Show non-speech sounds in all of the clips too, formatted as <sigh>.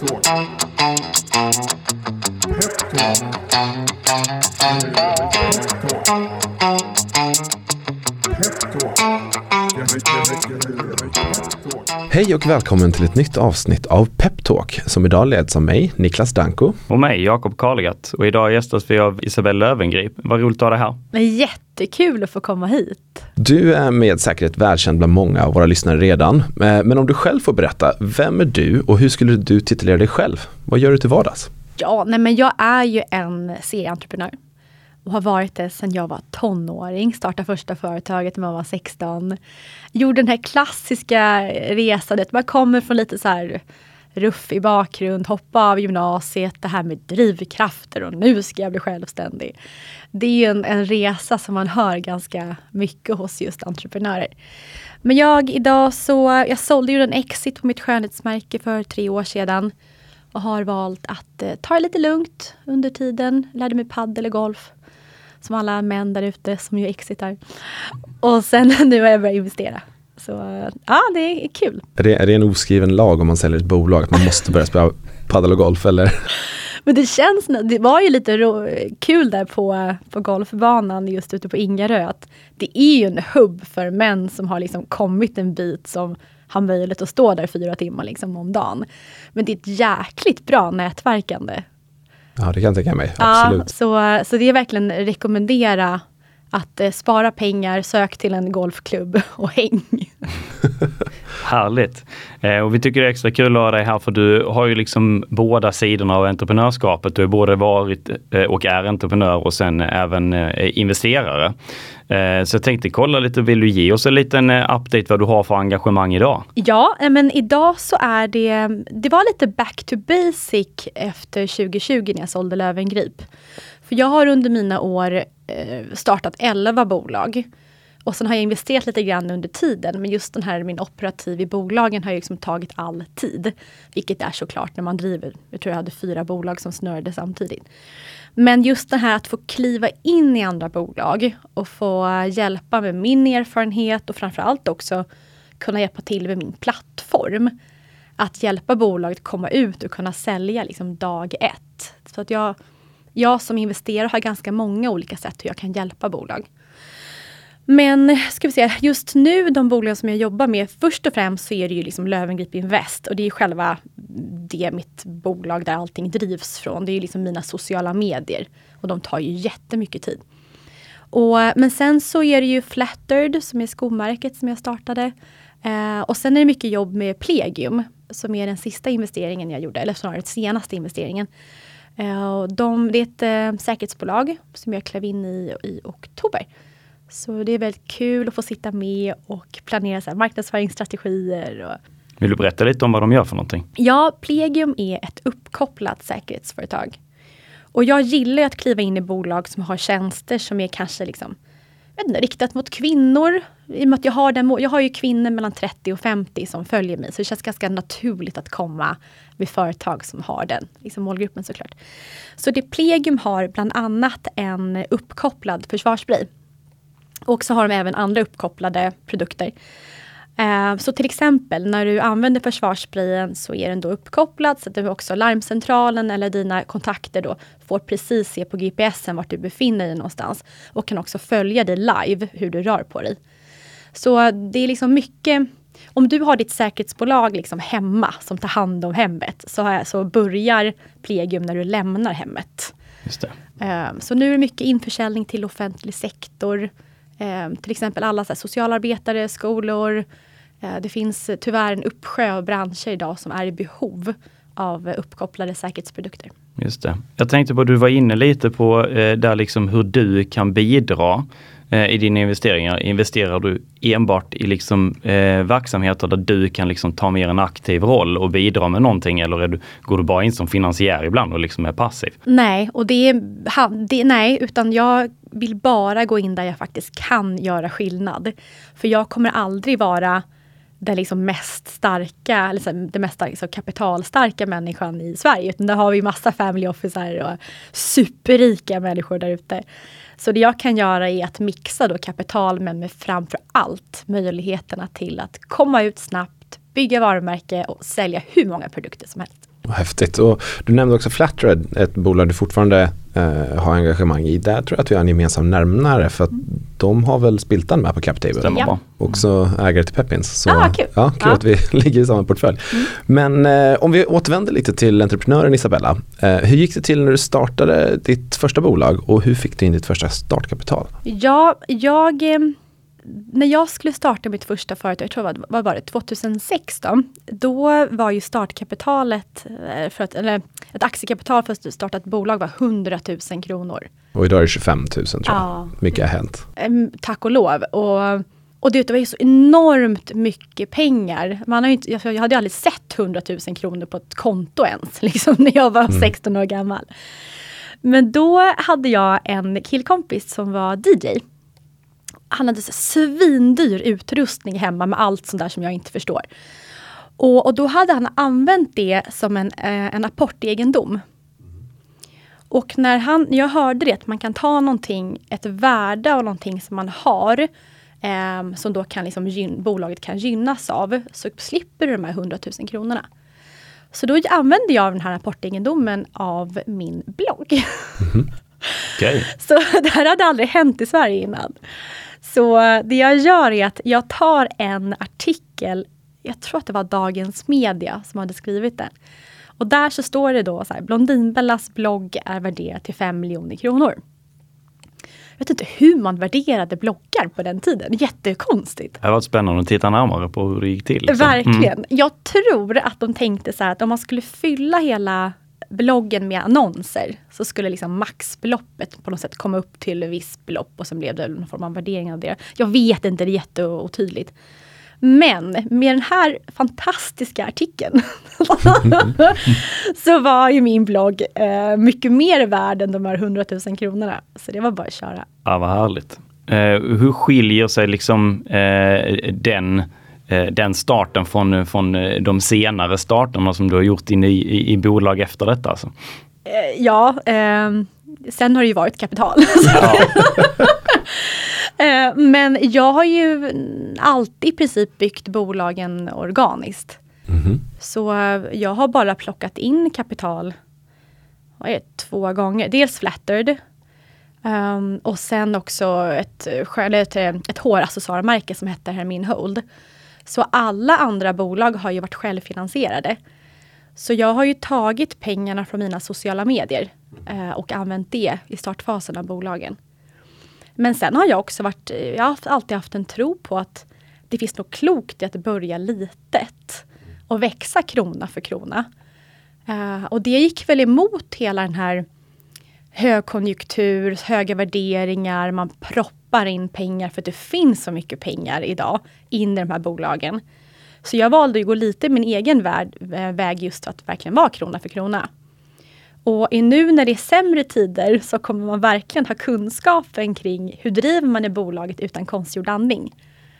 Peptalk. Peptalk. Peptalk. Hej och välkommen till ett nytt avsnitt av Peptalk som idag leds av mig, Niklas Danko. Och mig, Jakob Karlegatt. Och idag gästas vi av Isabelle Lövengrip. Vad roligt att ha dig här. Men jättekul att få komma hit. Du är med säkerhet välkänd bland många av våra lyssnare redan. Eh, Men om du själv får berätta, vem är du och hur skulle du titulera dig själv? Vad gör du till vardags? Ja, nej men jag är ju en serieentreprenör. Och har varit det sedan jag var tonåring. Startade första företaget när man var 16. Gjorde den här klassiska resan. att Man kommer från lite så här ruffig bakgrund, hoppa av gymnasiet, det här med drivkrafter och nu ska jag bli självständig. Det är ju en, en resa som man hör ganska mycket hos just entreprenörer. Men jag idag så, jag sålde ju en exit på mitt skönhetsmärke för tre år sedan och har valt att eh, ta det lite lugnt under tiden. Lärde mig paddel och golf. Som alla män där ute som ju exitar. Och sen <laughs> nu har jag börjat investera. Så ja, det är kul. Är det, är det en oskriven lag om man säljer ett bolag att man måste börja spela padel och golf eller? <laughs> Men det känns, det var ju lite ro, kul där på, på golfbanan just ute på Ingarö. Att det är ju en hubb för män som har liksom kommit en bit som har möjlighet att stå där fyra timmar liksom om dagen. Men det är ett jäkligt bra nätverkande. Ja, det kan jag tänka mig. Ja, Absolut. så, så det är verkligen rekommendera att eh, spara pengar, sök till en golfklubb och häng. <laughs> Härligt. Eh, och vi tycker det är extra kul att ha dig här för du har ju liksom båda sidorna av entreprenörskapet. Du har både varit eh, och är entreprenör och sen även eh, investerare. Eh, så jag tänkte kolla lite, vill du ge oss en liten eh, update vad du har för engagemang idag? Ja, eh, men idag så är det, det var lite back to basic efter 2020 när jag sålde Lövengrip. För jag har under mina år startat 11 bolag. Och sen har jag investerat lite grann under tiden. Men just den här min operativ i bolagen har ju liksom tagit all tid. Vilket är såklart när man driver, jag tror jag hade fyra bolag som snurrade samtidigt. Men just det här att få kliva in i andra bolag och få hjälpa med min erfarenhet och framförallt också kunna hjälpa till med min plattform. Att hjälpa bolaget komma ut och kunna sälja liksom dag ett. Så att jag, jag som investerare har ganska många olika sätt hur jag kan hjälpa bolag. Men ska vi se, just nu de bolag som jag jobbar med, först och främst så är det ju liksom Lövengrip Invest och det är själva det mitt bolag där allting drivs från. Det är ju liksom mina sociala medier och de tar ju jättemycket tid. Och, men sen så är det ju Flattered som är skomärket som jag startade. Eh, och sen är det mycket jobb med Plegium som är den sista investeringen jag gjorde, eller snarare den senaste investeringen. Eh, och de, det är ett eh, säkerhetsbolag som jag klev in i i oktober. Så det är väldigt kul att få sitta med och planera så här, marknadsföringsstrategier. Och, Vill du berätta lite om vad de gör för någonting? Ja, Plegium är ett uppkopplat säkerhetsföretag. Och jag gillar att kliva in i bolag som har tjänster som är kanske liksom, inte, riktat mot kvinnor. I och med att jag har, den, jag har ju kvinnor mellan 30 och 50 som följer mig. Så det känns ganska naturligt att komma vid företag som har den liksom målgruppen såklart. Så det Plegium har bland annat en uppkopplad försvarsspray. Och så har de även andra uppkopplade produkter. Eh, Så till exempel när du använder försvarssprayen så är den då uppkopplad så att du också larmcentralen eller dina kontakter då får precis se på GPSen vart du befinner dig någonstans. Och kan också följa dig live hur du rör på dig. Så det är liksom mycket om du har ditt säkerhetsbolag liksom hemma som tar hand om hemmet så, så börjar Plegium när du lämnar hemmet. Just det. Eh, Så nu är det mycket införsäljning till offentlig sektor. Eh, Till exempel alla så här, socialarbetare, skolor. Eh, Det finns tyvärr en uppsjö av branscher idag som är i behov av uppkopplade säkerhetsprodukter. Just det. Jag tänkte på, du var inne lite på eh, där liksom hur du kan bidra Eh, i dina investeringar. Investerar du enbart i liksom, eh, verksamheter där du kan liksom ta mer en aktiv roll och bidra med någonting eller är du, går du bara in som finansiär ibland och liksom är passiv? Nej, och det är, ha- det, nej, utan jag vill bara gå in där jag faktiskt kan göra skillnad. För jag kommer aldrig vara den liksom mest starka, liksom den mest så kapitalstarka människan i Sverige. Utan där har vi massa family officer och superrika människor där ute. Så det jag kan göra är att mixa då kapital men med framför allt möjligheterna till att komma ut snabbt, bygga varumärke och sälja hur många produkter som helst. Häftigt. Och du nämnde också Flatred, ett bolag du fortfarande eh, har engagemang i. Där tror jag att vi har en gemensam närmare för att de har väl Spiltan med på CapTable. Stämmer Ja. bra. Också ägare till Peppins. Så, Ah, kul. Ja, kul Ja. att vi <laughs> ligger i samma portfölj. Men eh, om vi återvänder lite till entreprenören Isabella. Eh, hur gick det till när du startade ditt första bolag och hur fick du in ditt första startkapital? Ja, jag... När jag skulle starta mitt första företag, jag tror var, vad var det, 2006 då. Då var ju startkapitalet, eh, för att, eller ett aktiekapital för att starta ett bolag var 100 000 kronor. Och idag är det 25 000 tror jag. Ja. Mycket har hänt. Em, Tack och lov. Och, och det var ju så enormt mycket pengar. Man har inte, jag, hade ju aldrig sett 100 000 kronor på ett konto ens, <laughs> liksom, när jag var 16 år gammal. Men då hade jag en killkompis som var DJ. Han hade så svindyr utrustning hemma med allt sånt där som jag inte förstår. Och, och då hade han använt det som en, eh, en apportegendom. Och när han, jag hörde det, att man kan ta någonting, ett värde av någonting som man har, ehm, som då kan liksom gyn, bolaget kan gynnas av, så slipper du de här 100 000 kronorna. Så då använde jag den här apportegendomen av min blogg. <laughs> Okej. Så det här hade aldrig hänt i Sverige innan. Så det jag gör är att jag tar en artikel, jag tror att det var Dagens Media som hade skrivit den. Och där så står det då så här, Blondinbellas blogg är värderad till 5 miljoner kronor. Jag vet inte hur man värderade bloggar på den tiden, jättekonstigt. Det varit spännande att titta närmare på hur det gick till. liksom. Verkligen. Mm. Jag tror att de tänkte så här att om man skulle fylla hela bloggen med annonser så skulle liksom maxbeloppet på något sätt komma upp till ett visst belopp och sen blev det någon form av värdering av det. Jag vet inte, det är jätteotydligt. Men med den här fantastiska artikeln <laughs> så var ju min blogg eh, mycket mer värd än de här 100 000 kronorna. Så det var bara att köra. Ja, vad härligt. Eh, hur skiljer sig liksom eh, den, eh, den starten från, från eh, de senare starterna som du har gjort in i, i, i bolag efter detta? Alltså? Eh, ja, ehm, sen har det ju varit kapital. <laughs> <laughs> Eh, Men jag har ju alltid i princip byggt bolagen organiskt. Så eh, jag har bara plockat in kapital vad är det, två gånger. Dels Flattered ehm, och sen också ett, eh, eller ett, eh, ett håraccessoarmärke som heter Hermin Hold. Så alla andra bolag har ju varit självfinansierade. Så jag har ju tagit pengarna från mina sociala medier eh, och använt det i startfasen av bolagen. Men sen har jag också varit, eh, jag har alltid haft en tro på att det finns något klokt i att börja litet och växa krona för krona. Eh, och det gick väl emot hela den här högkonjunktur, höga värderingar, man proppar in pengar för att det finns så mycket pengar idag in i de här bolagen. Så jag valde att gå lite min egen värld, eh, väg just för att verkligen vara krona för krona. Och i nu när det är sämre tider så kommer man verkligen ha kunskapen kring hur driver man i bolaget utan konstgjord andning.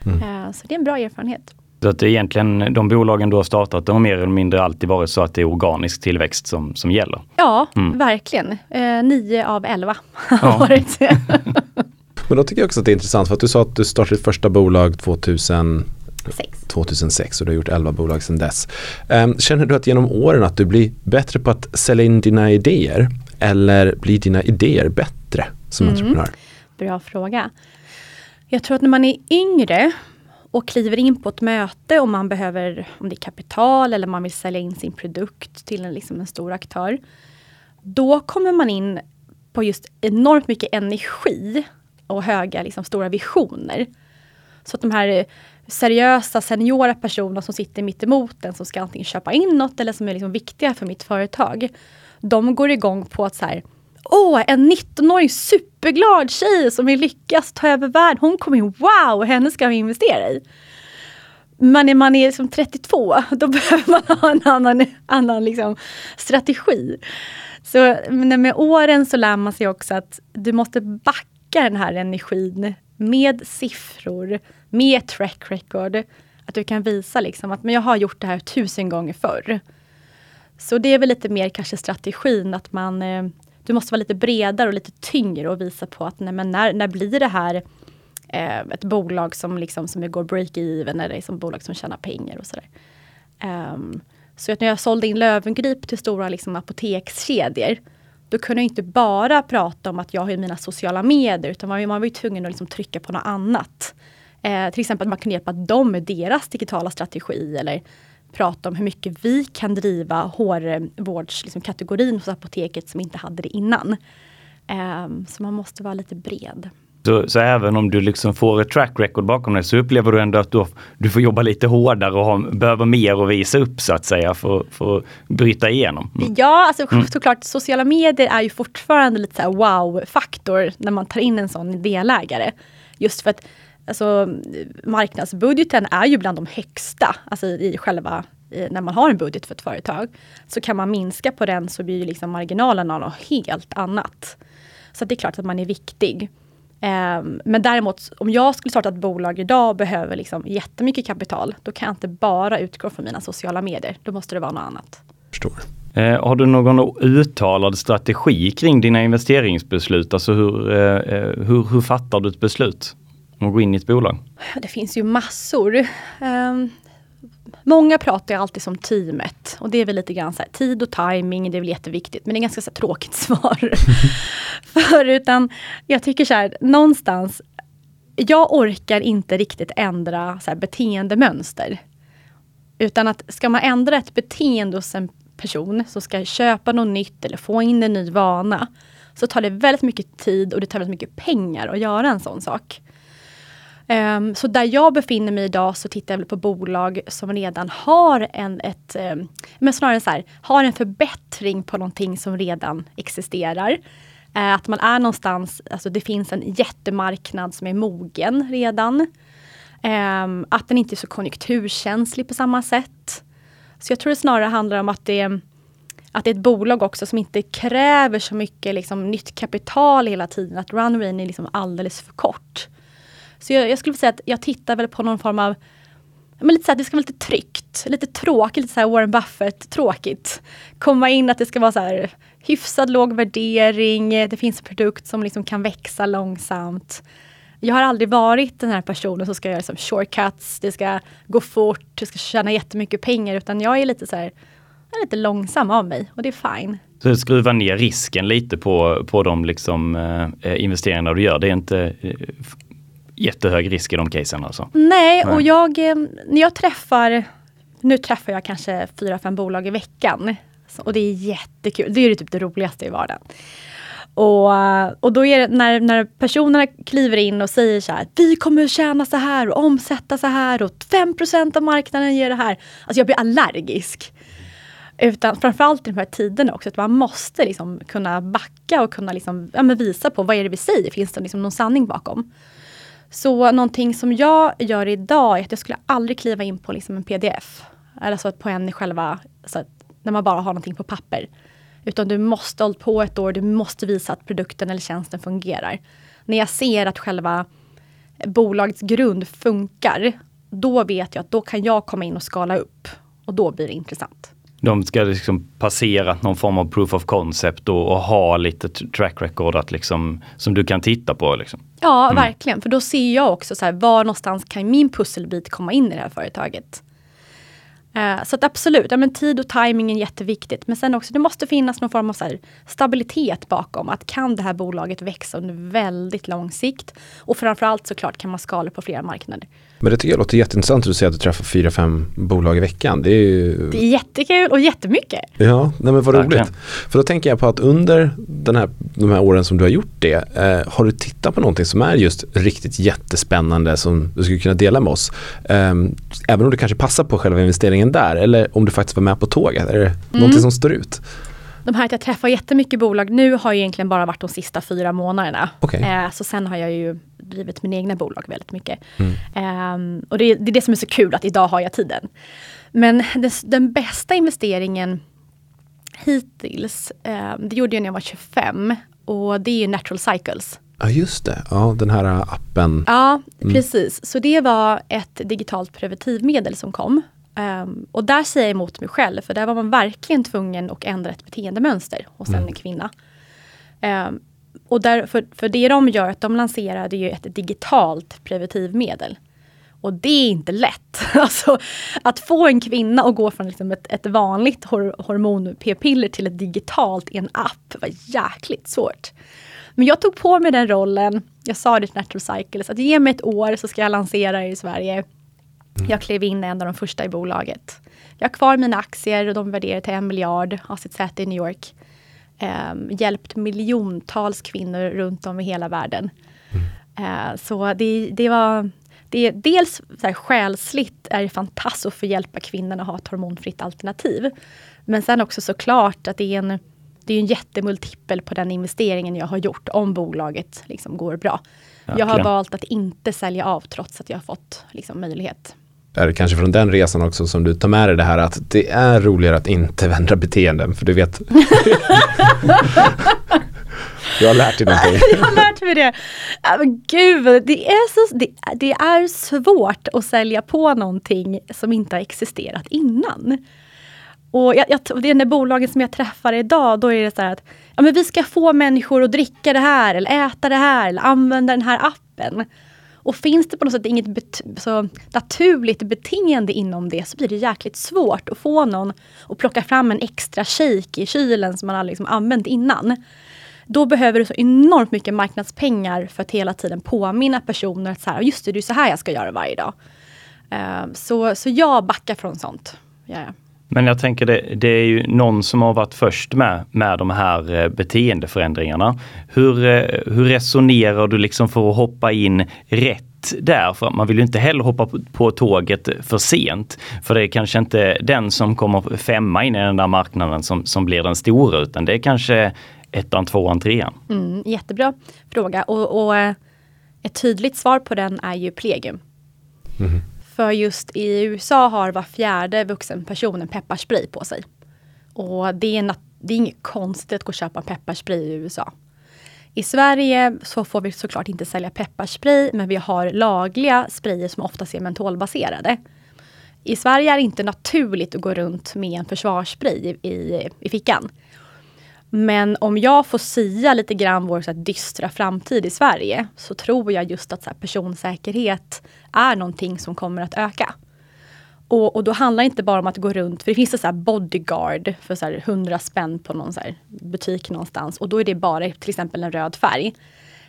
Eh, Så det är en bra erfarenhet. Så att det är egentligen de bolagen du har startat, de har mer eller mindre alltid varit så att det är organisk tillväxt som, som gäller. Ja, verkligen. Eh, nio av elva har Ja. varit. <laughs> Men då tycker jag också att det är intressant för att du sa att du startade ditt första bolag 2000, Sex. 2006 och du har gjort 11 bolag sedan dess. Ehm, Känner du att genom åren att du blir bättre på att sälja in dina idéer eller blir dina idéer bättre som entreprenör? Bra fråga. Jag tror att när man är yngre och kliver in på ett möte och man behöver, om det är kapital eller man vill sälja in sin produkt till en, liksom en stor aktör. Då kommer man in på just enormt mycket energi och höga, liksom, stora visioner. Så att de här eh, seriösa, seniora personerna som sitter mitt emot den som ska antingen köpa in något eller som är liksom viktiga för mitt företag. De går igång på att så här, Åh, en 19-årig superglad tjej som vill lyckas ta över världen. Hon kommer in, wow, henne ska vi investera i. Men när man är liksom 32, då <laughs> behöver man ha en annan, annan liksom strategi. Så men med åren så lär man sig också att du måste backa den här energin med siffror, med track record. Att du kan visa liksom att men jag har gjort det här tusen gånger förr. Så det är väl lite mer kanske strategin att man eh, du måste vara lite bredare och lite tyngre och visa på att nej, men när, när blir det här eh, ett bolag som, liksom, som går break-even eller liksom bolag som tjänar pengar och sådär. Um, Så att när jag sålde in Lövengrip till stora liksom, apotekskedjor, då kunde jag inte bara prata om att jag har mina sociala medier, utan man, man var ju tvungen att liksom trycka på något annat. Eh, till exempel att man kunde hjälpa dem med deras digitala strategi eller prata om hur mycket vi kan driva hårvårdskategorin liksom, hos apoteket som inte hade det innan. Eh, så man måste vara lite bred. Så, så, även om du liksom får ett track record bakom dig så upplever du ändå att du, du får jobba lite hårdare och ha, behöver mer att visa upp så att säga för, för att bryta igenom? Mm. Ja, alltså, mm. såklart sociala medier är ju fortfarande lite så wow-faktor när man tar in en sån delägare. Just för att alltså, marknadsbudgeten är ju bland de högsta alltså, i själva när man har en budget för ett företag. Så kan man minska på den så blir ju liksom marginalerna något helt annat. Så det är klart att man är viktig. Um, men däremot om jag skulle starta ett bolag idag och behöver liksom jättemycket kapital, då kan jag inte bara utgå från mina sociala medier. Då måste det vara något annat. Förstår. Eh, har du någon uttalad strategi kring dina investeringsbeslut? Alltså hur, eh, eh hur, hur fattar du ett beslut om att gå in i ett bolag? Det finns ju massor. Um, Många pratar ju alltid som teamet och det är väl lite grann så här, tid och timing, det är väl jätteviktigt men det är ganska så här, tråkigt <laughs> svar. För utan jag tycker så här, någonstans, jag orkar inte riktigt ändra så här, beteendemönster. Utan att ska man ändra ett beteende hos en person som ska köpa något nytt eller få in en ny vana, så tar det väldigt mycket tid och det tar väldigt mycket pengar att göra en sån sak. Um, så där jag befinner mig idag så tittar jag på bolag som redan har en, ett, um, men snarare så här, har en förbättring på någonting som redan existerar. Uh, att man är någonstans, alltså det finns en jättemarknad som är mogen redan. Um, att den inte är så konjunkturkänslig på samma sätt. Så jag tror det snarare handlar om att det, att det är ett bolag också som inte kräver så mycket liksom, nytt kapital hela tiden. Att runwayen är liksom alldeles för kort. Så jag, jag skulle säga att jag tittar väl på någon form av men lite så här, det ska vara lite tryggt, lite tråkigt, lite så här Warren Buffett tråkigt. Komma in att det ska vara så här hyfsad låg värdering, det finns en produkt som liksom kan växa långsamt. Jag har aldrig varit den här personen som ska göra liksom shortcuts, det ska gå fort, det ska tjäna jättemycket pengar utan jag är lite så här, är lite långsam av mig och det är fine. Så skruva ner risken lite på, på de liksom, eh, investeringarna du gör. Det är inte eh, jättehög risk i de casen alltså? Nej, och jag, eh, när jag träffar, nu träffar jag kanske fyra, fem bolag i veckan. Och det är jättekul, det är typ det roligaste i vardagen. Och, och då är det när, när personerna kliver in och säger så här, vi kommer tjäna så här och omsätta så här och 5% av marknaden ger det här. Alltså jag blir allergisk. Utan framförallt i de här tiderna också, att man måste liksom kunna backa och kunna liksom, ja, visa på vad är det vi säger, finns det liksom någon sanning bakom? Så någonting som jag gör idag är att jag skulle aldrig kliva in på liksom en pdf. Alltså på en själva, så när man bara har någonting på papper. Utan du måste hålla på ett år, du måste visa att produkten eller tjänsten fungerar. När jag ser att själva bolagets grund funkar, då vet jag att då kan jag komma in och skala upp. Och då blir det intressant de ska liksom passera någon form av proof of concept och, och ha lite track record att liksom, som du kan titta på. Liksom. Ja, mm. verkligen. För då ser jag också så här, var någonstans kan min pusselbit komma in i det här företaget. Uh, så att absolut, ja, men tid och timing är jätteviktigt. Men sen också, det måste finnas någon form av här, stabilitet bakom. Att kan det här bolaget växa under väldigt lång sikt? Och framförallt såklart kan man skala på flera marknader. Men det tycker jag låter jätteintressant att du säger att du träffar fyra, fem bolag i veckan. Det är, ju... det är jättekul och jättemycket. Ja, nej men vad roligt. För då tänker jag på att under den här, de här åren som du har gjort det, eh, har du tittat på någonting som är just riktigt jättespännande som du skulle kunna dela med oss? Eh, även om du kanske passar på själva investeringen där eller om du faktiskt var med på tåget. Är det mm. någonting som står ut? De här att jag träffar jättemycket bolag nu har ju egentligen bara varit de sista fyra månaderna. Okay. Eh, så sen har jag ju drivit mina egna bolag väldigt mycket. Mm. Eh, och det, det, är det som är så kul att idag har jag tiden. Men det, den bästa investeringen hittills, eh, det gjorde jag när jag var 25 och det är Natural Cycles. Ja just det, ja den här appen. Ja mm. precis, så det var ett digitalt preventivmedel som kom Um, och där säger jag emot mig själv, för där var man verkligen tvungen att ändra ett beteendemönster hos mm. en kvinna. Um, och där, för, för det de gör, att de lanserade ju ett digitalt preventivmedel. Och det är inte lätt. <laughs> Alltså, att få en kvinna att gå från liksom ett, ett vanligt hor hormon-p-piller till ett digitalt i en app var jäkligt svårt. Men jag tog på mig den rollen. Jag sa det till Natural Cycles att ge mig ett år så ska jag lansera det i Sverige. Jag klev in en av de första i bolaget. Jag har kvar mina aktier och de värderar till en miljard, har sitt säte i New York. Um, hjälpt miljontals kvinnor runt om i hela världen. Mm. Uh, så det, det var det dels så här, själsligt är det fantastiskt att få hjälpa kvinnorna att ha ett hormonfritt alternativ. Men sen också såklart att det är en, det är en jättemultipel på den investeringen jag har gjort om bolaget liksom går bra. Ja, jag har klar. valt att inte sälja av trots att jag har fått liksom, möjlighet är det kanske från den resan också som du tar med dig det här att det är roligare att inte <laughs> ändra beteenden för du vet <laughs> Du har lärt dig någonting. <laughs> jag har lärt mig det. Men gud, det är, så, det, det, är svårt att sälja på någonting som inte har existerat innan. Och jag, jag, det är när bolagen som jag träffar idag, då är det så här att ja, men vi ska få människor att dricka det här eller äta det här eller använda den här appen. Och finns det på något sätt inget bet så naturligt beteende inom det så blir det jäkligt svårt att få någon att plocka fram en extra shake i kylen som man aldrig liksom använt innan. Då behöver du så enormt mycket marknadspengar för att hela tiden påminna personer att så här, just det, det är så här jag ska göra varje dag. Uh, så, så jag backar från sånt. Yeah. Men jag tänker det, det är ju någon som har varit först med, med de här eh, beteendeförändringarna. Hur, eh, hur resonerar du liksom för att hoppa in rätt där? För man vill ju inte heller hoppa på tåget för sent. För det är kanske inte den som kommer femma in i den där marknaden som, som blir den stora utan det är kanske ettan, tvåan, trean. Mm, jättebra fråga och, och eh, ett tydligt svar på den är ju Plegium. Mm. För just i USA har var fjärde vuxen person en pepparspray på sig. Och det är, det är inget konstigt att gå och köpa en pepparspray i USA. I Sverige så får vi såklart inte sälja pepparspray men vi har lagliga sprayer som oftast är mentolbaserade. I Sverige är det inte naturligt att gå runt med en försvarsspray i, i, i fickan. Men om jag får sia lite grann vår så här, dystra framtid i Sverige så tror jag just att så här, personsäkerhet är någonting som kommer att öka. Och, och, då handlar det inte bara om att gå runt, för det finns så bodyguard för så här 100 spänn på någon så butik någonstans och då är det bara till exempel en röd färg.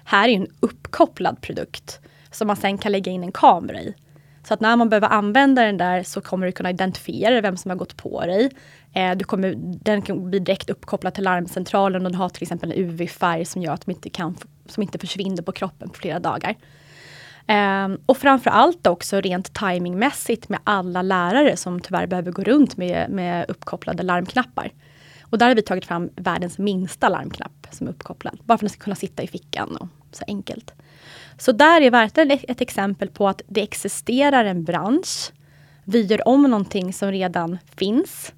Här är en uppkopplad produkt som man sen kan lägga in en kamera i. Så att när man behöver använda den där så kommer du kunna identifiera vem som har gått på dig. Eh, du kommer, den kan bli direkt uppkopplad till larmcentralen och den har till exempel en UV-färg som gör att de inte, kan, som inte försvinner på kroppen på flera dagar. Um, och framförallt också rent timingmässigt med alla lärare som tyvärr behöver gå runt med, med uppkopplade larmknappar. Och där har vi tagit fram världens minsta larmknapp som är uppkopplad. Bara för att den ska kunna sitta i fickan och så enkelt. Så där är verkligen ett exempel på att det existerar en bransch. Vi gör om någonting som redan finns.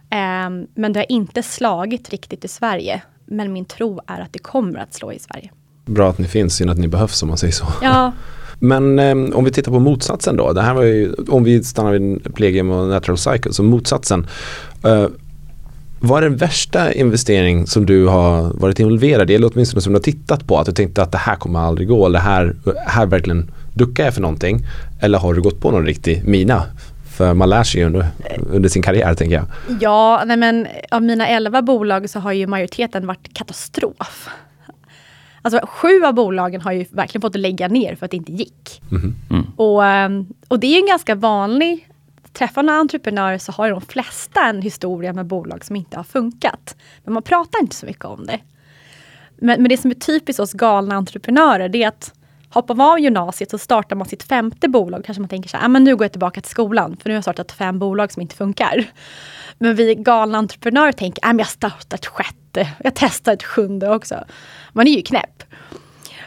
Um, men det har inte slagit riktigt i Sverige. Men min tro är att det kommer att slå i Sverige. Bra att ni finns, synd att ni behövs om man säger så. Ja. <laughs> Men um, om vi tittar på motsatsen då. Det här var ju, om vi stannar vid Plegium och Natural Cycle, så motsatsen. Uh, vad är den värsta investering som du har varit involverad i eller åtminstone som du har tittat på? Att du tänkte att det här kommer aldrig gå eller här, här verkligen duckar jag för någonting. Eller har du gått på någon riktig mina? För man lär sig ju under, under sin karriär tänker jag. Ja, nej men av mina elva bolag så har ju majoriteten varit katastrof. Alltså sju av bolagen har ju verkligen fått lägga ner för att det inte gick. Mm. Mm. Och, ehm, och det är en ganska vanlig träffar några entreprenörer så har de flesta en historia med bolag som inte har funkat. Men man pratar inte så mycket om det. Men, men det som är typiskt hos galna entreprenörer det är att hoppar man av gymnasiet så startar man sitt femte bolag. Kanske man tänker så här, ah, men nu går jag tillbaka till skolan för nu har jag startat fem bolag som inte funkar. Men vi galna entreprenörer tänker, ah, men jag startar ett sjätte, jag testar ett sjunde också. Man är ju knäpp.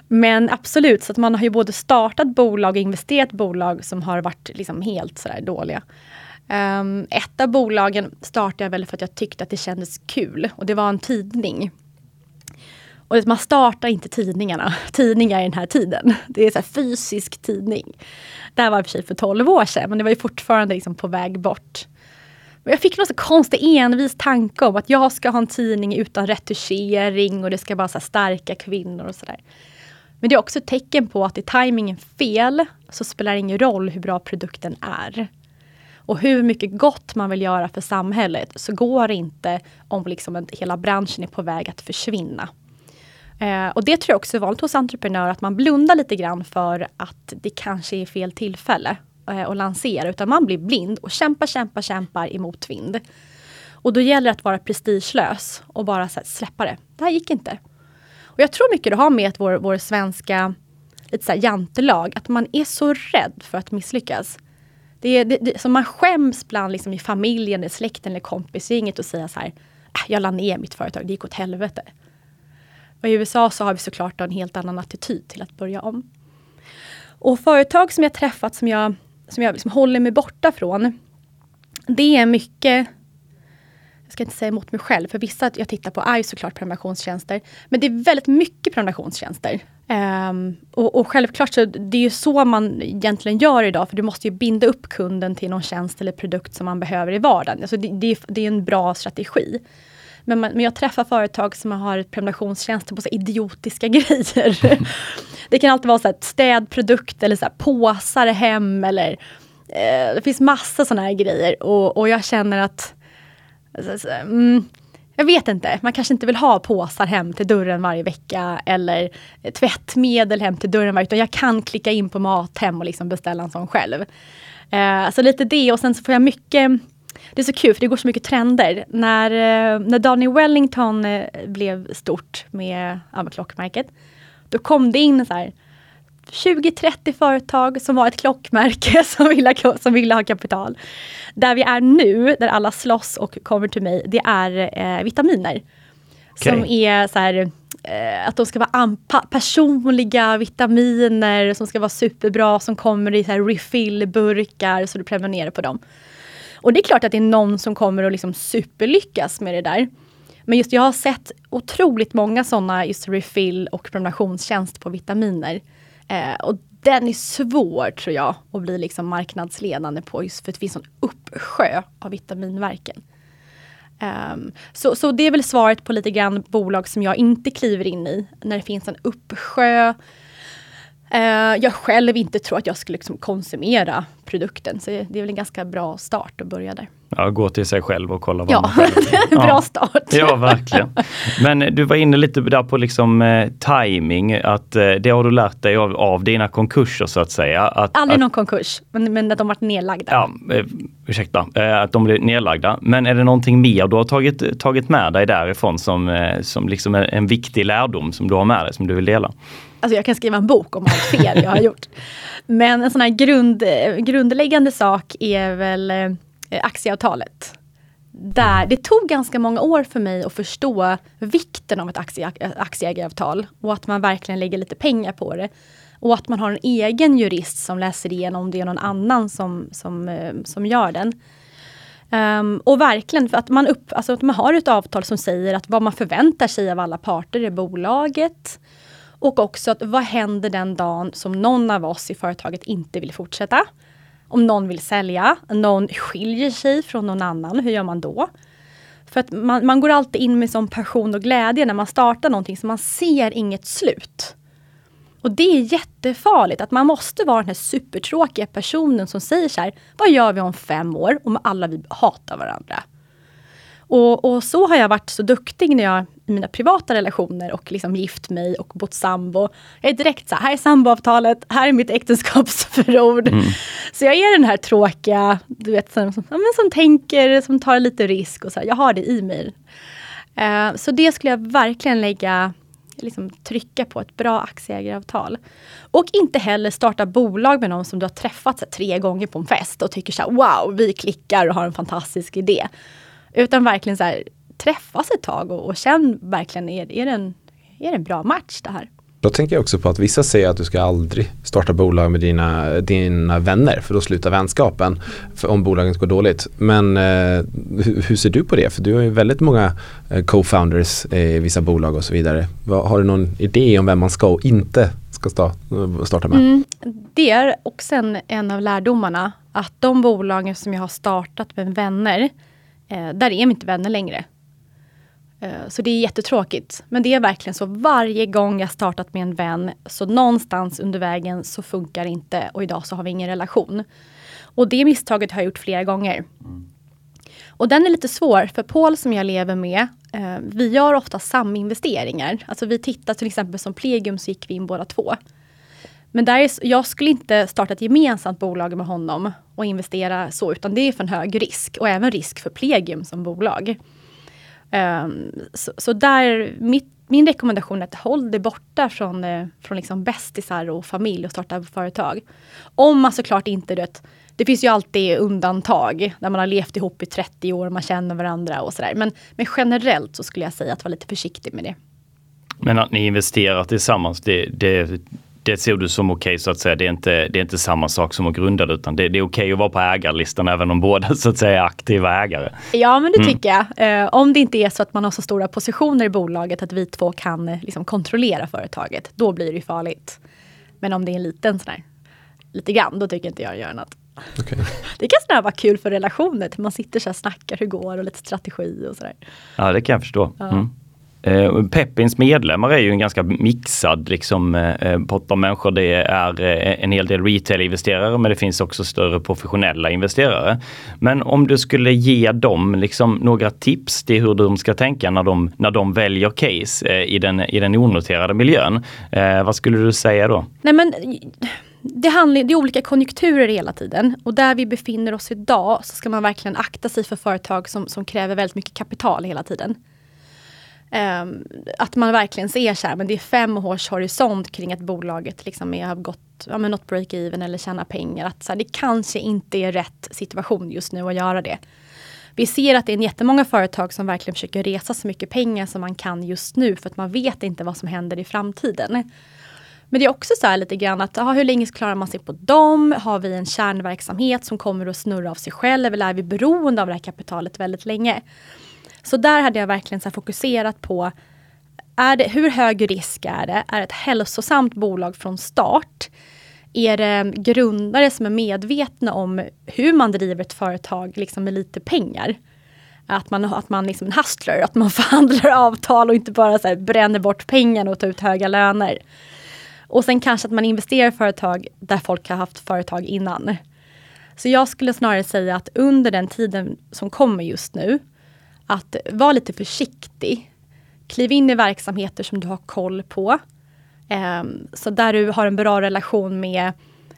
Men absolut, så att man har ju både startat bolag och investerat bolag som har varit liksom helt sådär dåliga. Um, ett av bolagen startade jag väl för att jag tyckte att det kändes kul och det var en tidning. Och man startar inte tidningarna, <laughs> tidningar i den här tiden. Det är så fysisk tidning. Det här var i och för sig för 12 år sedan men det var ju fortfarande liksom på väg bort. Men jag fick någon så konstig envis tanke om att jag ska ha en tidning utan retuschering och det ska vara så starka kvinnor och sådär. Men det är också ett tecken på att är tajmingen fel så spelar det ingen roll hur bra produkten är. Och hur mycket gott man vill göra för samhället så går det inte om liksom hela branschen är på väg att försvinna. Eh, och det tror jag också är vanligt hos entreprenörer, att man blundar lite grann för att det kanske är fel tillfälle eh, att lansera, utan man blir blind och kämpar, kämpar, kämpar i motvind. Och då gäller det att vara prestigelös och bara här, släppa det. Det här gick inte. Och jag tror mycket det har med att vår, vår svenska lite så här jantelag, att man är så rädd för att misslyckas. Det är, det, det, så man skäms bland liksom i familjen, i släkten eller kompisgänget och säga så här, äh, jag la ner mitt företag, det gick åt helvete. Och I USA så har vi såklart en helt annan attityd till att börja om. Och företag som jag träffat som jag, som jag liksom håller mig borta från, det är mycket jag ska inte säga emot mig själv, för vissa jag tittar på är ju såklart prenumerationstjänster. Men det är väldigt mycket prenumerationstjänster. Um, och, och, självklart så det är ju så man egentligen gör idag, för du måste ju binda upp kunden till någon tjänst eller produkt som man behöver i vardagen. Alltså det, det, det är en bra strategi. Men, man, men jag träffar företag som har prenumerationstjänster på så idiotiska <laughs> grejer. <laughs> det kan alltid vara så här städprodukt eller så här påsar hem eller eh, det finns massa sådana här grejer och, och jag känner att alltså, mm, jag vet inte, man kanske inte vill ha påsar hem till dörren varje vecka eller eh, tvättmedel hem till dörren varje utan jag kan klicka in på Mathem och liksom beställa en sån själv. Eh, så lite det och sen så får jag mycket det är så kul för det går så mycket trender. När, eh, när Daniel Wellington eh, blev stort med, ja, med klockmärket, då kom det in så här 20-30 företag som var ett klockmärke <laughs> som ville, som ville ha kapital. Där vi är nu, där alla slåss och kommer till mig, det är eh, vitaminer. Okay. Som är så här, eh, att de ska vara personliga vitaminer som ska vara superbra, som kommer i så här refill-burkar så du prenumererar på dem. Och det är klart att det är någon som kommer att liksom superlyckas med det där. Men just jag har sett otroligt många sådana just refill och prenumerationstjänst på vitaminer. Eh, och den är svår tror jag att bli liksom marknadsledande på just för att det finns en uppsjö av vitaminverken. Um, ehm, så, så det är väl svaret på lite grann bolag som jag inte kliver in i. När det finns en uppsjö jag själv inte tror att jag skulle liksom konsumera produkten. Så det är väl en ganska bra start att börja där. Ja, gå till sig själv och kolla vad ja, man <laughs> själv bra ja. start. Ja, verkligen. Men du var inne lite där på liksom eh, timing, att eh, det har du lärt dig av, av dina konkurser så att säga. Att, Aldrig att, någon konkurs, men, men att de varit nedlagda. Ja, eh, ursäkta, eh, att de blev nedlagda. Men är det någonting mer du har tagit, tagit med dig därifrån som, eh, som liksom är en viktig lärdom som du har med dig, som du vill dela? Alltså jag kan skriva en bok om allt fel jag har gjort. Men en sån här grund, grundläggande sak är väl eh, aktieavtalet. Där, det tog ganska många år för mig att förstå vikten av ett aktie, aktieägaravtal och att man verkligen lägger lite pengar på det. Och att man har en egen jurist som läser igenom det och någon annan som, som, eh, som gör den. Um, och verkligen för att man, upp, alltså att man har ett avtal som säger att vad man förväntar sig av alla parter i bolaget. Och också att vad händer den dagen som någon av oss i företaget inte vill fortsätta? Om någon vill sälja, någon skiljer sig från någon annan, hur gör man då? För att man, man går alltid in med sån passion och glädje när man startar någonting så man ser inget slut. Och det är jättefarligt att man måste vara den här supertråkiga personen som säger så här, vad gör vi om fem år om alla vi hatar varandra? Och, och, så har jag varit så duktig när jag i mina privata relationer och liksom gift mig och bott sambo. Jag är direkt så här, här är samboavtalet, här är mitt äktenskapsförord. Mm. Så jag är den här tråkiga, du vet, som, som, som tänker, som tar lite risk och så här, jag har det i mig. Uh, så det skulle jag verkligen lägga, liksom trycka på ett bra aktieägaravtal. Och inte heller starta bolag med någon som du har träffat här, tre gånger på en fest och tycker så här, wow, vi klickar och har en fantastisk idé. Utan verkligen så här, träffas ett tag och, och känn verkligen, är, är, det en, är det en bra match det här? Då tänker jag också på att vissa säger att du ska aldrig starta bolag med dina, dina vänner för då slutar vänskapen om bolaget går dåligt. Men eh, hur, hur, ser du på det? För du har ju väldigt många eh, co-founders i vissa bolag och så vidare. Har du någon idé om vem man ska och inte ska starta med? Mm, det är också en, en av lärdomarna att de bolagen som jag har startat med vänner, eh, där är vi inte vänner längre. Eh, så det är jättetråkigt. Men det är verkligen så varje gång jag startat med en vän så någonstans under vägen så funkar det inte och idag så har vi ingen relation. Och det misstaget har jag gjort flera gånger. Och den är lite svår för Paul som jag lever med, eh, vi gör ofta saminvesteringar. Alltså vi tittar till exempel som Plegium så gick vi in båda två. Men där är, jag skulle inte starta ett gemensamt bolag med honom och investera så, utan det är för en hög risk och även risk för Plegium som bolag. Um, så, så, där, mitt, min rekommendation är att håll dig borta från, eh, från liksom bästisar och familj och starta företag. Om man såklart inte, det, det finns ju alltid undantag där man har levt ihop i 30 år och man känner varandra och sådär. Men, men generellt så skulle jag säga att vara lite försiktig med det. Men att ni investerar tillsammans, det, det, det ser du som okej okay, så att säga. Det är, inte, det är inte samma sak som att grunda det utan det, det är okej okay att vara på ägarlistan även om båda så att säga är aktiva ägare. Ja men det mm. tycker jag. Eh, om det inte är så att man har så stora positioner i bolaget att vi två kan eh, liksom, kontrollera företaget. Då blir det ju farligt. Men om det är en liten sån här, lite grann, då tycker inte jag gör något. Okay. <laughs> Det kan snarare vara kul för relationer, man sitter så här och snackar hur det går och lite strategi och sådär. Ja det kan jag förstå. Ja. Mm. Eh, Peppins medlemmar är ju en ganska mixad liksom, eh, eh, pott av människor. Det är eh, en hel del retail-investerare men det finns också större professionella investerare. Men om du skulle ge dem liksom, några tips till hur de ska tänka när de, när de väljer case eh, i, den, i den onoterade miljön. Eh, vad skulle du säga då? Nej, men, det, handlar, det är olika konjunkturer hela tiden och där vi befinner oss idag så ska man verkligen akta sig för företag som, som kräver väldigt mycket kapital hela tiden. Um, att man verkligen ser så här, men det är fem års horisont kring att bolaget liksom är, har gått, ja men något break-even eller tjäna pengar. Att så här, det kanske inte är rätt situation just nu att göra det. Vi ser att det är jättemånga företag som verkligen försöker resa så mycket pengar som man kan just nu för att man vet inte vad som händer i framtiden. Men det är också så här lite grann att aha, hur länge klarar man sig på dem? Har vi en kärnverksamhet som kommer att snurra av sig själv eller är vi beroende av det här kapitalet väldigt länge? Så där hade jag verkligen så fokuserat på är det, hur hög risk är det? Är det ett hälsosamt bolag från start? Är det grundare som är medvetna om hur man driver ett företag liksom med lite pengar? Att man, att man liksom en hustler, att man <laughs> förhandlar avtal och inte bara så bränner bort pengarna och tar ut höga löner. Och sen kanske att man investerar i företag där folk har haft företag innan. Så jag skulle snarare säga att under den tiden som kommer just nu, att vara lite försiktig. Kliv in i verksamheter som du har koll på. Ehm, så där du har en bra relation med,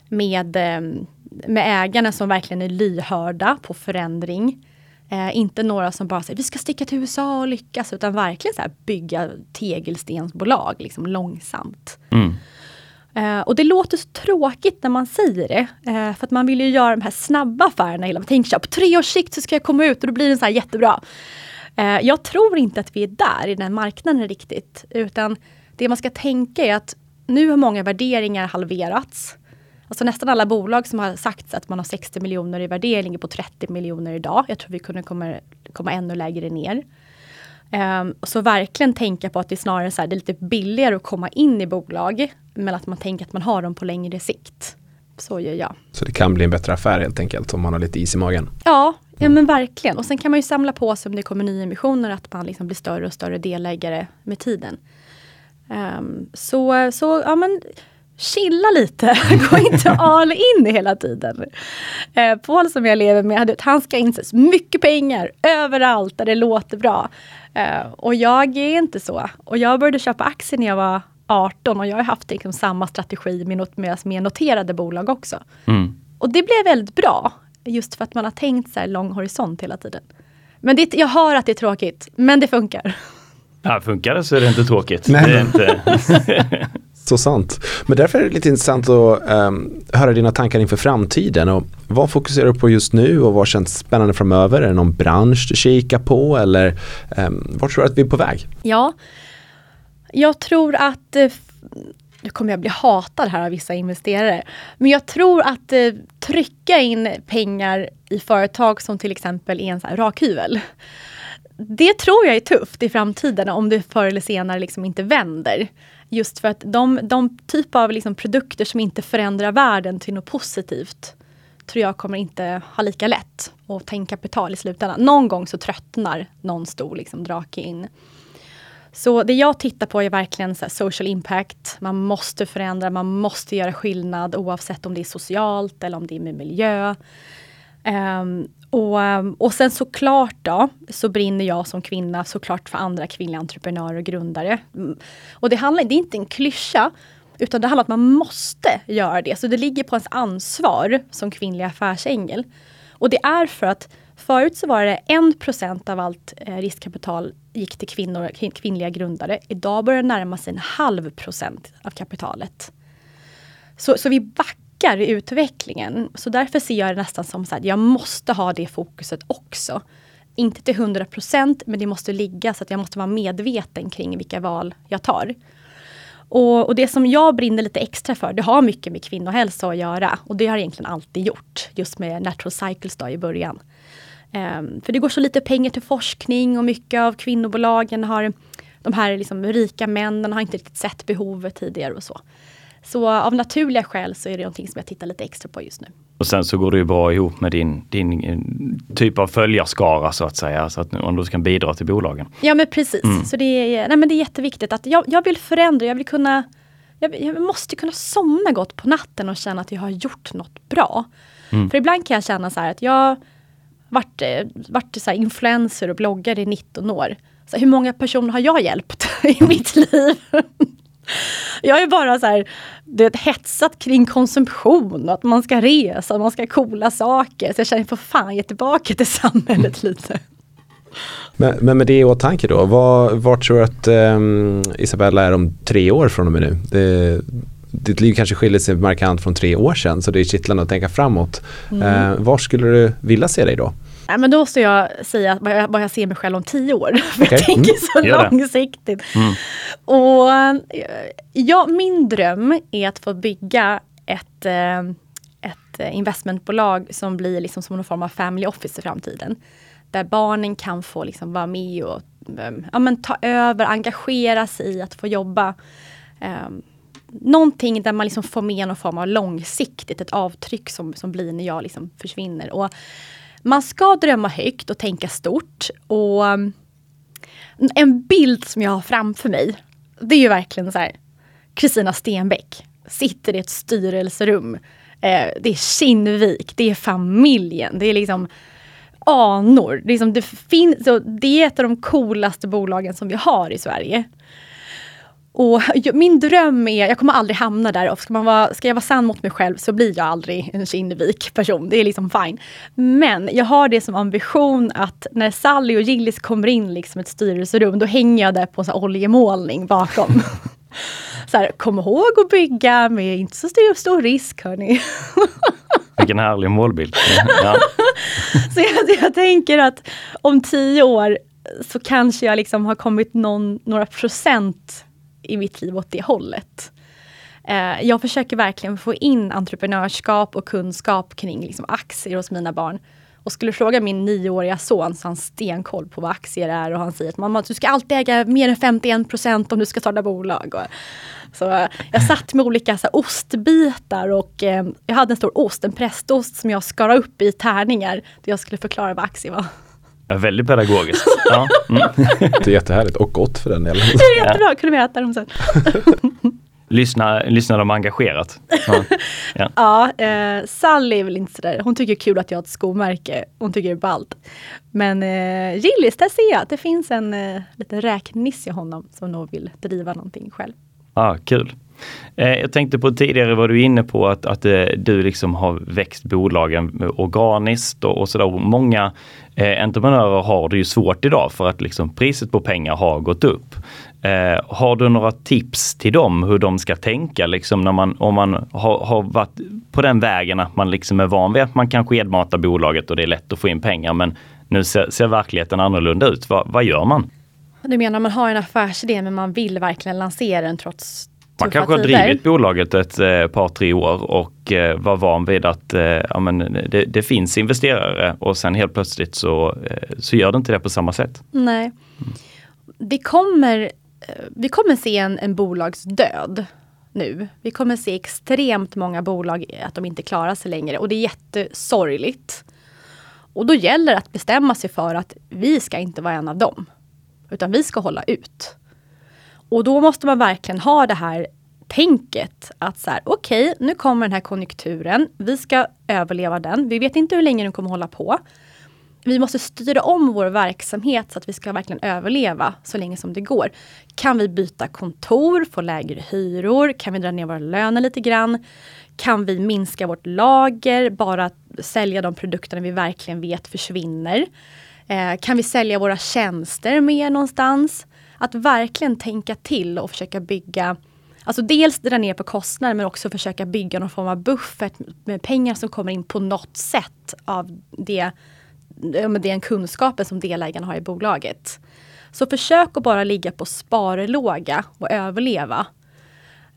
med, ehm, med ägarna som verkligen är lyhörda på förändring. Eh, inte några som bara säger vi ska sticka till USA och lyckas utan verkligen så bygga tegelstensbolag liksom långsamt. Mm. Eh, och det låter så tråkigt när man säger det. eh, för att man vill ju göra de här snabba affärerna. Hela, tänk så på tre års sikt så ska jag komma ut och då blir den så här jättebra. Eh, jag tror inte att vi är där i den marknaden riktigt. Utan det man ska tänka är att nu har många värderingar halverats. Alltså nästan alla bolag som har sagt att man har 60 miljoner i värdering är på 30 miljoner idag. Jag tror vi kunde komma, komma ännu lägre ner. Um, så verkligen tänka på att det är snarare så här, det är lite billigare att komma in i bolag men att man tänker att man har dem på längre sikt. Så gör jag. Så det kan bli en bättre affär helt enkelt om man har lite is i magen? Ja, ja men verkligen. Och sen kan man ju samla på sig om det kommer nya emissioner att man liksom blir större och större delägare med tiden. Um, så, så ja men chilla lite, <laughs> gå inte all in hela tiden. Eh, Paul som jag lever med, han ska in mycket pengar överallt där det låter bra. Eh, och jag är inte så. Och jag började köpa aktier när jag var 18 och jag har haft liksom samma strategi med, not med, med noterade bolag också. Mm. Och det blev väldigt bra. Just för att man har tänkt så här lång horisont hela tiden. Men det, jag hör att det är tråkigt, men det funkar. Ja, funkar det så är det inte tråkigt. Nej. Det är inte... <laughs> <laughs> så sant. Men därför är det lite intressant att um, höra dina tankar inför framtiden. Och vad fokuserar du på just nu och vad känns spännande framöver? Är det någon bransch du kikar på eller um, vart tror du att vi är på väg? Ja, jag tror att eh, nu kommer jag bli hatad här av vissa investerare. Men jag tror att eh, trycka in pengar i företag som till exempel är en sån här rakhyvel. Det tror jag är tufft i framtiden om det förr eller senare liksom inte vänder. Just för att de, de typ av liksom produkter som inte förändrar världen till något positivt tror jag kommer inte ha lika lätt att ta in kapital i slutändan. Någon gång så tröttnar någon stor liksom, drake in. Så det jag tittar på är verkligen så social impact. Man måste förändra, man måste göra skillnad oavsett om det är socialt eller om det är med miljö. Um, och, ehm, och sen såklart då, så brinner jag som kvinna såklart för andra kvinnliga entreprenörer och grundare. Mm. Och det, handlar, det är inte en klyscha, utan det handlar om att man måste göra det. Så det ligger på ens ansvar som kvinnlig affärsängel. Och det är för att förut så var det 1% av allt eh, riskkapital gick till kvinnor, kvinnliga grundare. Idag börjar det närma sig en halv procent av kapitalet. Så, så vi backar i utvecklingen. Så därför ser jag det nästan som att jag måste ha det fokuset också. Inte till 100% men det måste ligga så att jag måste vara medveten kring vilka val jag tar. Och, och, det som jag brinner lite extra för, det har mycket med kvinnohälsa att göra. Och det har jag egentligen alltid gjort, just med Natural Cycles då i början. Um, för det går så lite pengar till forskning och mycket av kvinnobolagen har de här liksom rika männen har inte riktigt sett behovet tidigare och så. Så av naturliga skäl så är det någonting som jag tittar lite extra på just nu. Och sen så går det ju bra ihop med din, din eh, typ av följarskara så att säga, så att om du kan bidra till bolagen. Ja men precis, mm. så det är, nej, men det är jätteviktigt att jag, jag vill förändra, jag vill kunna jag, jag, måste kunna somna gott på natten och känna att jag har gjort något bra. Mm. För ibland kan jag känna så här att jag varit, eh, varit så influencer och bloggare i 19 år. Så hur många personer har jag hjälpt <laughs> i mitt liv? Jag är bara så här, det hetsat kring konsumtion, att man ska resa, man ska coola saker. Så jag känner, för fan ge tillbaka till samhället lite. Men, men med det i åtanke då, vad, vad tror du att um, Isabella är om tre år från och med nu? Det, ditt liv kanske skiljer sig markant från tre år sedan så det är kittlande att tänka framåt. Mm. Uh, var skulle du vilja se dig då? Nej, men då måste jag säga vad jag, vad jag ser mig själv om tio år. <laughs> För okay. jag tänker mm. så långsiktigt. Mm. Och ja, min dröm är att få bygga ett, eh, ett investmentbolag som blir liksom som någon form av family office i framtiden. Där barnen kan få liksom vara med och ja, men ta över, engagera sig i att få jobba. Um, någonting där man liksom får med någon form av långsiktigt, ett avtryck som, som blir när jag liksom försvinner. Och man ska drömma högt och tänka stort. Och mm, en bild som jag har framför mig, det är ju verkligen så här. Kristina Stenbeck sitter i ett styrelserum. Eh, det är Kinnvik, det är familjen, det är liksom anor. Det är, liksom, det, finns, det är ett av de coolaste bolagen som vi har i Sverige. Och <laughs> min dröm är, jag kommer aldrig hamna där, ska, man vara, ska jag vara sann mot mig själv så blir jag aldrig en Kinnevik person, det är liksom fine. Men jag har det som ambition att när Sally och Gillis kommer in liksom ett styrelserum, då hänger jag där på så oljemålning bakom. <laughs> så här, kom ihåg att bygga med inte så stor, stor risk hörni. <laughs> Vilken härlig målbild. Ja. så jag, jag tänker att om tio år så kanske jag liksom har kommit någon, några procent i mitt liv åt det hållet. Eh, jag försöker verkligen få in entreprenörskap och kunskap kring liksom, aktier hos mina barn. Och skulle fråga min nioåriga son så har han stenkoll på vad aktier är och han säger att mamma du ska alltid äga mer än 51 procent om du ska starta bolag. Och, så eh, jag satt med olika så här, ostbitar och eh, jag hade en stor ost, en prästost som jag skar upp i tärningar. Där jag skulle förklara vad aktier var. Ja, väldigt pedagogiskt. Ja. Mm. <laughs> Det är jättehärligt och gott för den delen. Det är jättebra, kunde vi äta dem sen. <laughs> Lyssna, lyssnar de engagerat? Ja, ja. <laughs> ja eh, Sally är väl inte sådär, hon tycker det är kul att jag har ett skomärke. Hon tycker det är ballt. Men eh, Gillis, där ser jag att det finns en eh, liten räknisse i honom som nog vill driva någonting själv. Ja, ah, kul. Eh, jag tänkte på tidigare var du inne på att, att eh, du liksom har växt bolagen organiskt och, och sådär. Många eh, entreprenörer har det ju svårt idag för att liksom priset på pengar har gått upp. Eh, har du några tips till dem hur de ska tänka liksom när man, om man har, har varit på den vägen att man liksom är van vid att man kan skedmata bolaget och det är lätt att få in pengar men nu ser, ser verkligheten annorlunda ut. Va, vad gör man? Du menar man har en affärsidé men man vill verkligen lansera den trots man kanske har drivit bolaget ett eh, par, tre år och eh, var van vid att eh, ja, men det, det, finns investerare och sen helt plötsligt så, eh, så gör det inte det på samma sätt. Nej. Mm. Vi, kommer, eh, vi kommer se en, en bolagsdöd nu. Vi kommer se extremt många bolag att de inte klarar sig längre och det är jättesorgligt. Och då gäller det att bestämma sig för att vi ska inte vara en av dem. Utan vi ska hålla ut. Och då måste man verkligen ha det här tänket att så här, okej, okay, nu kommer den här konjunkturen. Vi ska överleva den. Vi vet inte hur länge den kommer hålla på. Vi måste styra om vår verksamhet så att vi ska verkligen överleva så länge som det går. Kan vi byta kontor, få lägre hyror? Kan vi dra ner våra löner lite grann? Kan vi minska vårt lager, bara sälja de produkterna vi verkligen vet försvinner? Eh, kan vi sälja våra tjänster mer någonstans? Att verkligen tänka till och försöka bygga Alltså dels dra ner på kostnader men också försöka bygga någon form av buffert med pengar som kommer in på något sätt av det, den kunskapen som delägarna har i bolaget. Så försök att bara ligga på sparlåga och överleva.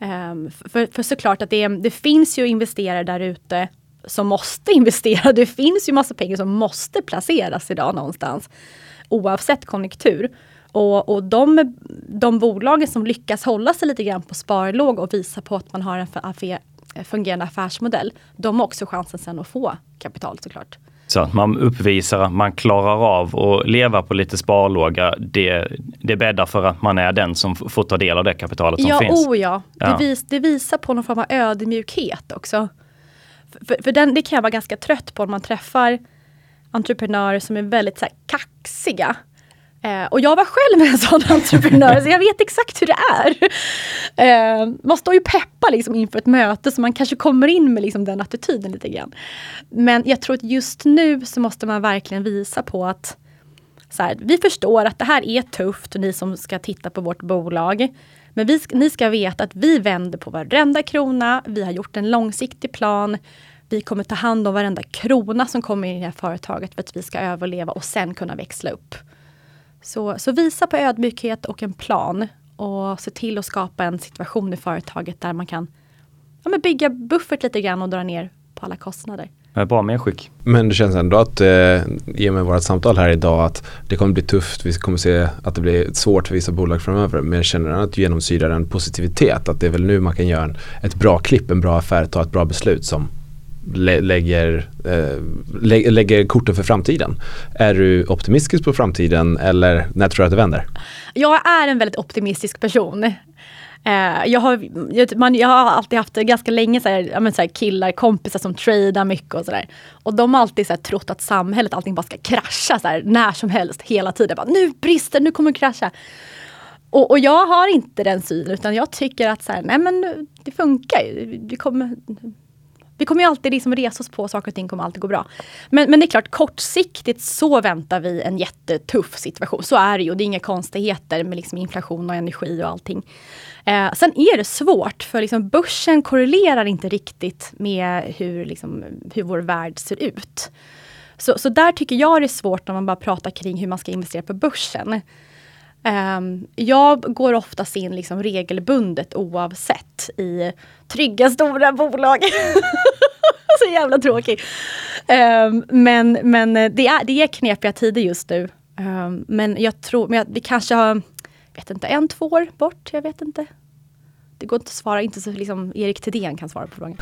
Um, för, för såklart att det, det finns ju investerare där ute som måste <laughs> investera. Det finns ju massa pengar som måste placeras idag någonstans. Oavsett konjunktur. Och, och de, de bolagen som lyckas hålla sig lite grann på sparlåg och visa på att man har en fungerande affärsmodell. De har också chansen sen att få kapital såklart. Så att man uppvisar att man klarar av att leva på lite sparlåga, det, det bäddar för att man är den som får ta del av det kapitalet som ja, finns. Oh ja, ja. Det, vis, det visar på någon form av ödmjukhet också. För, för den, det kan jag vara ganska trött på när man träffar entreprenörer som är väldigt så här, kaxiga. Eh, och jag var själv en sån <laughs> entreprenör, så jag vet exakt hur det är. Eh, man står ju peppa liksom inför ett möte, så man kanske kommer in med liksom den attityden lite grann. Men jag tror att just nu så måste man verkligen visa på att så här, vi förstår att det här är tufft, ni som ska titta på vårt bolag. Men vi, ni ska veta att vi vänder på varenda krona, vi har gjort en långsiktig plan. Vi kommer ta hand om varenda krona som kommer in i det här företaget för att vi ska överleva och sen kunna växla upp. Så, så visa på ödmjukhet och en plan och se till att skapa en situation i företaget där man kan ja, men bygga buffert lite grann och dra ner på alla kostnader. Bra medskick. Men det känns ändå att, eh, i och med vårt samtal här idag, att det kommer bli tufft. Vi kommer se att det blir svårt för vissa bolag framöver. Men jag känner att du genomsyrar en positivitet. Att det är väl nu man kan göra en, ett bra klipp, en bra affär, ta ett bra beslut som lä lägger, eh, lä lägger korten för framtiden. Är du optimistisk på framtiden eller när tror du att det vänder? Jag är en väldigt optimistisk person. Eh, jag, har, jag, man, jag har alltid haft ganska länge så här, men, så här, killar, kompisar som tradar mycket och sådär. Och de har alltid så här, trott att samhället, allting bara ska krascha så här, när som helst, hela tiden. Bara, nu brister, nu kommer det krascha. Och, och, jag har inte den synen utan jag tycker att så här, nej men det funkar ju. Det kommer, vi kommer ju alltid liksom resa oss på, saker och ting kommer alltid gå bra. Men, men det är klart, kortsiktigt så väntar vi en jättetuff situation. Så är det ju, det är inga konstigheter med liksom inflation och energi och allting. Eh, sen är det svårt, för liksom börsen korrelerar inte riktigt med hur, liksom, hur vår värld ser ut. Så, så där tycker jag det är svårt när man bara pratar kring hur man ska investera på börsen. Um, jag går oftast in liksom regelbundet oavsett i trygga stora bolag. <laughs> Så jävla tråkig. Um, men men det, är, det är knepiga tider just nu. Um, men jag tror, men jag, vi kanske har, vet inte, en, två år bort. Jag vet inte. Det går inte att svara, inte så liksom Erik Thedéen kan svara på frågan.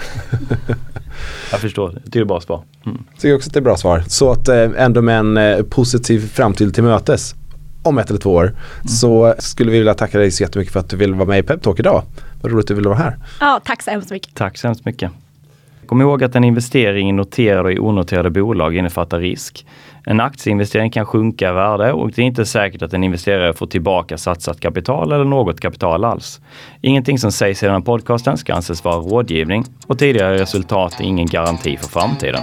<laughs> jag förstår, det är ett bra svar. Mm. Jag tycker också att det är bra svar. Så att eh, ändå med en eh, positiv framtid till mötes om ett eller två år. Mm. Så skulle vi vilja tacka dig så jättemycket för att du ville vara med i Peptalk idag. Vad roligt att du ville vara här. Ja, tack så hemskt mycket. Tack så hemskt mycket. Kom ihåg att en investering i noterade och onoterade bolag innefattar risk. En aktieinvestering kan sjunka i värde och det är inte säkert att en investerare får tillbaka satsat kapital eller något kapital alls. Ingenting som sägs i den här podcasten ska anses vara rådgivning och tidigare resultat är ingen garanti för framtiden.